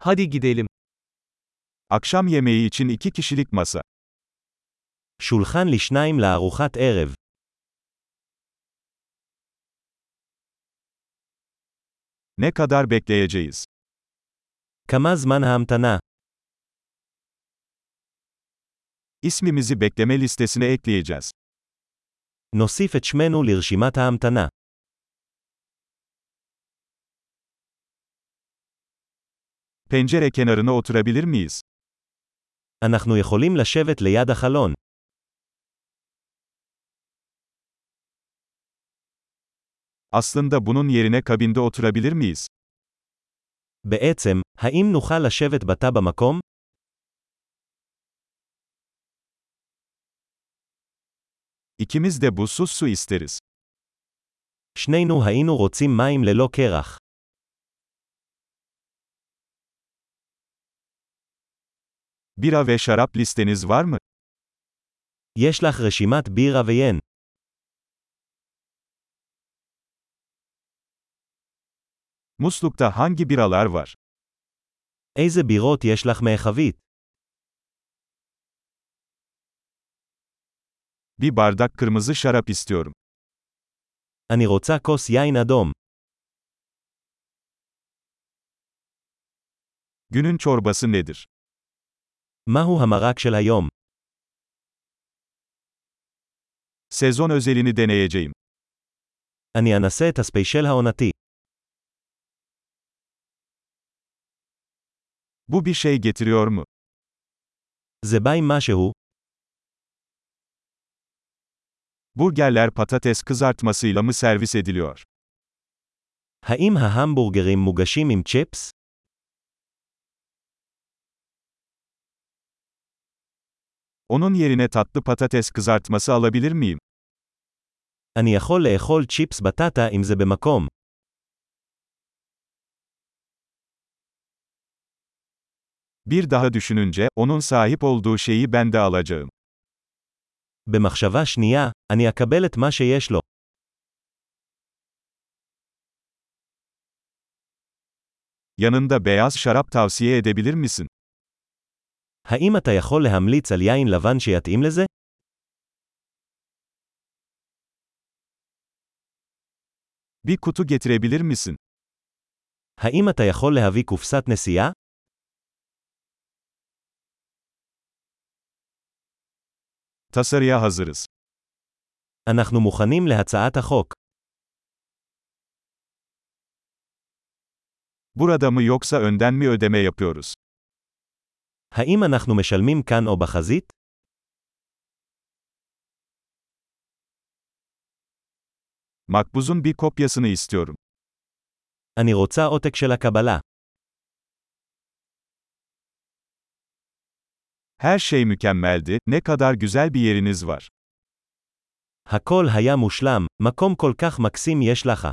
Hadi gidelim. Akşam yemeği için iki kişilik masa. שולחן לשניים לארוחת ערב. Ne kadar bekleyeceğiz? כמה זמן ההמתנה? İsmimizi bekleme listesine ekleyeceğiz. נוסיף את שמנו לרשימת ההמתנה. Pencere kenarına oturabilir miyiz? אנחנו יכולים לשבת ליד החלון. Aslında bunun yerine kabinde oturabilir miyiz? בעצם, האם נוכל לשבת בתא במקום? İkimiz de buzsuz su isteriz. שנינו היינו רוצים מים ללא קרח. Bira ve şarap listeniz var mı? יש לך רשימת בירה ויין. Muslukta hangi biralar var? איזה בירות יש לך מהחבית? Bir bardak kırmızı şarap istiyorum. אני רוצה כוס יין אדום. Günün çorbası nedir? מהו המרק של היום? Sezon özelini deneyeceğim. אני אנסה את הספיישל העונתי. Bu bir şey getiriyor mu? זה בא עם משהו, Burgerler patates kızartmasıyla mı servis ediliyor? האם ההמבורגרים מוגשים עם צ'יפס? Onun yerine tatlı patates kızartması alabilir miyim? אני יכול לאכול צ'יפס בטטה אם זה במקום. Bir daha düşününce, onun sahip olduğu şeyi ben de alacağım. במחשבה שנייה, אני אקבל את מה שיש לו. Yanında beyaz şarap tavsiye edebilir misin? האם אתה יכול להמליץ על יין לבן שיתאים לזה? Bir kutu getirebilir misin? האם אתה יכול להביא קופסת נסיעה? Tasarıya hazırız. אנחנו מוכנים להצעת החוק. Burada mı yoksa önden mi ödeme yapıyoruz? האם אנחנו משלמים כאן או בחזית? Makbuzun bir kopyasını istiyorum. אני רוצה עותק של הקבלה. Her şey mükemmeldi, ne kadar güzel bir yeriniz var. הכל היה מושלם, מקום כל כך מקסים יש לך.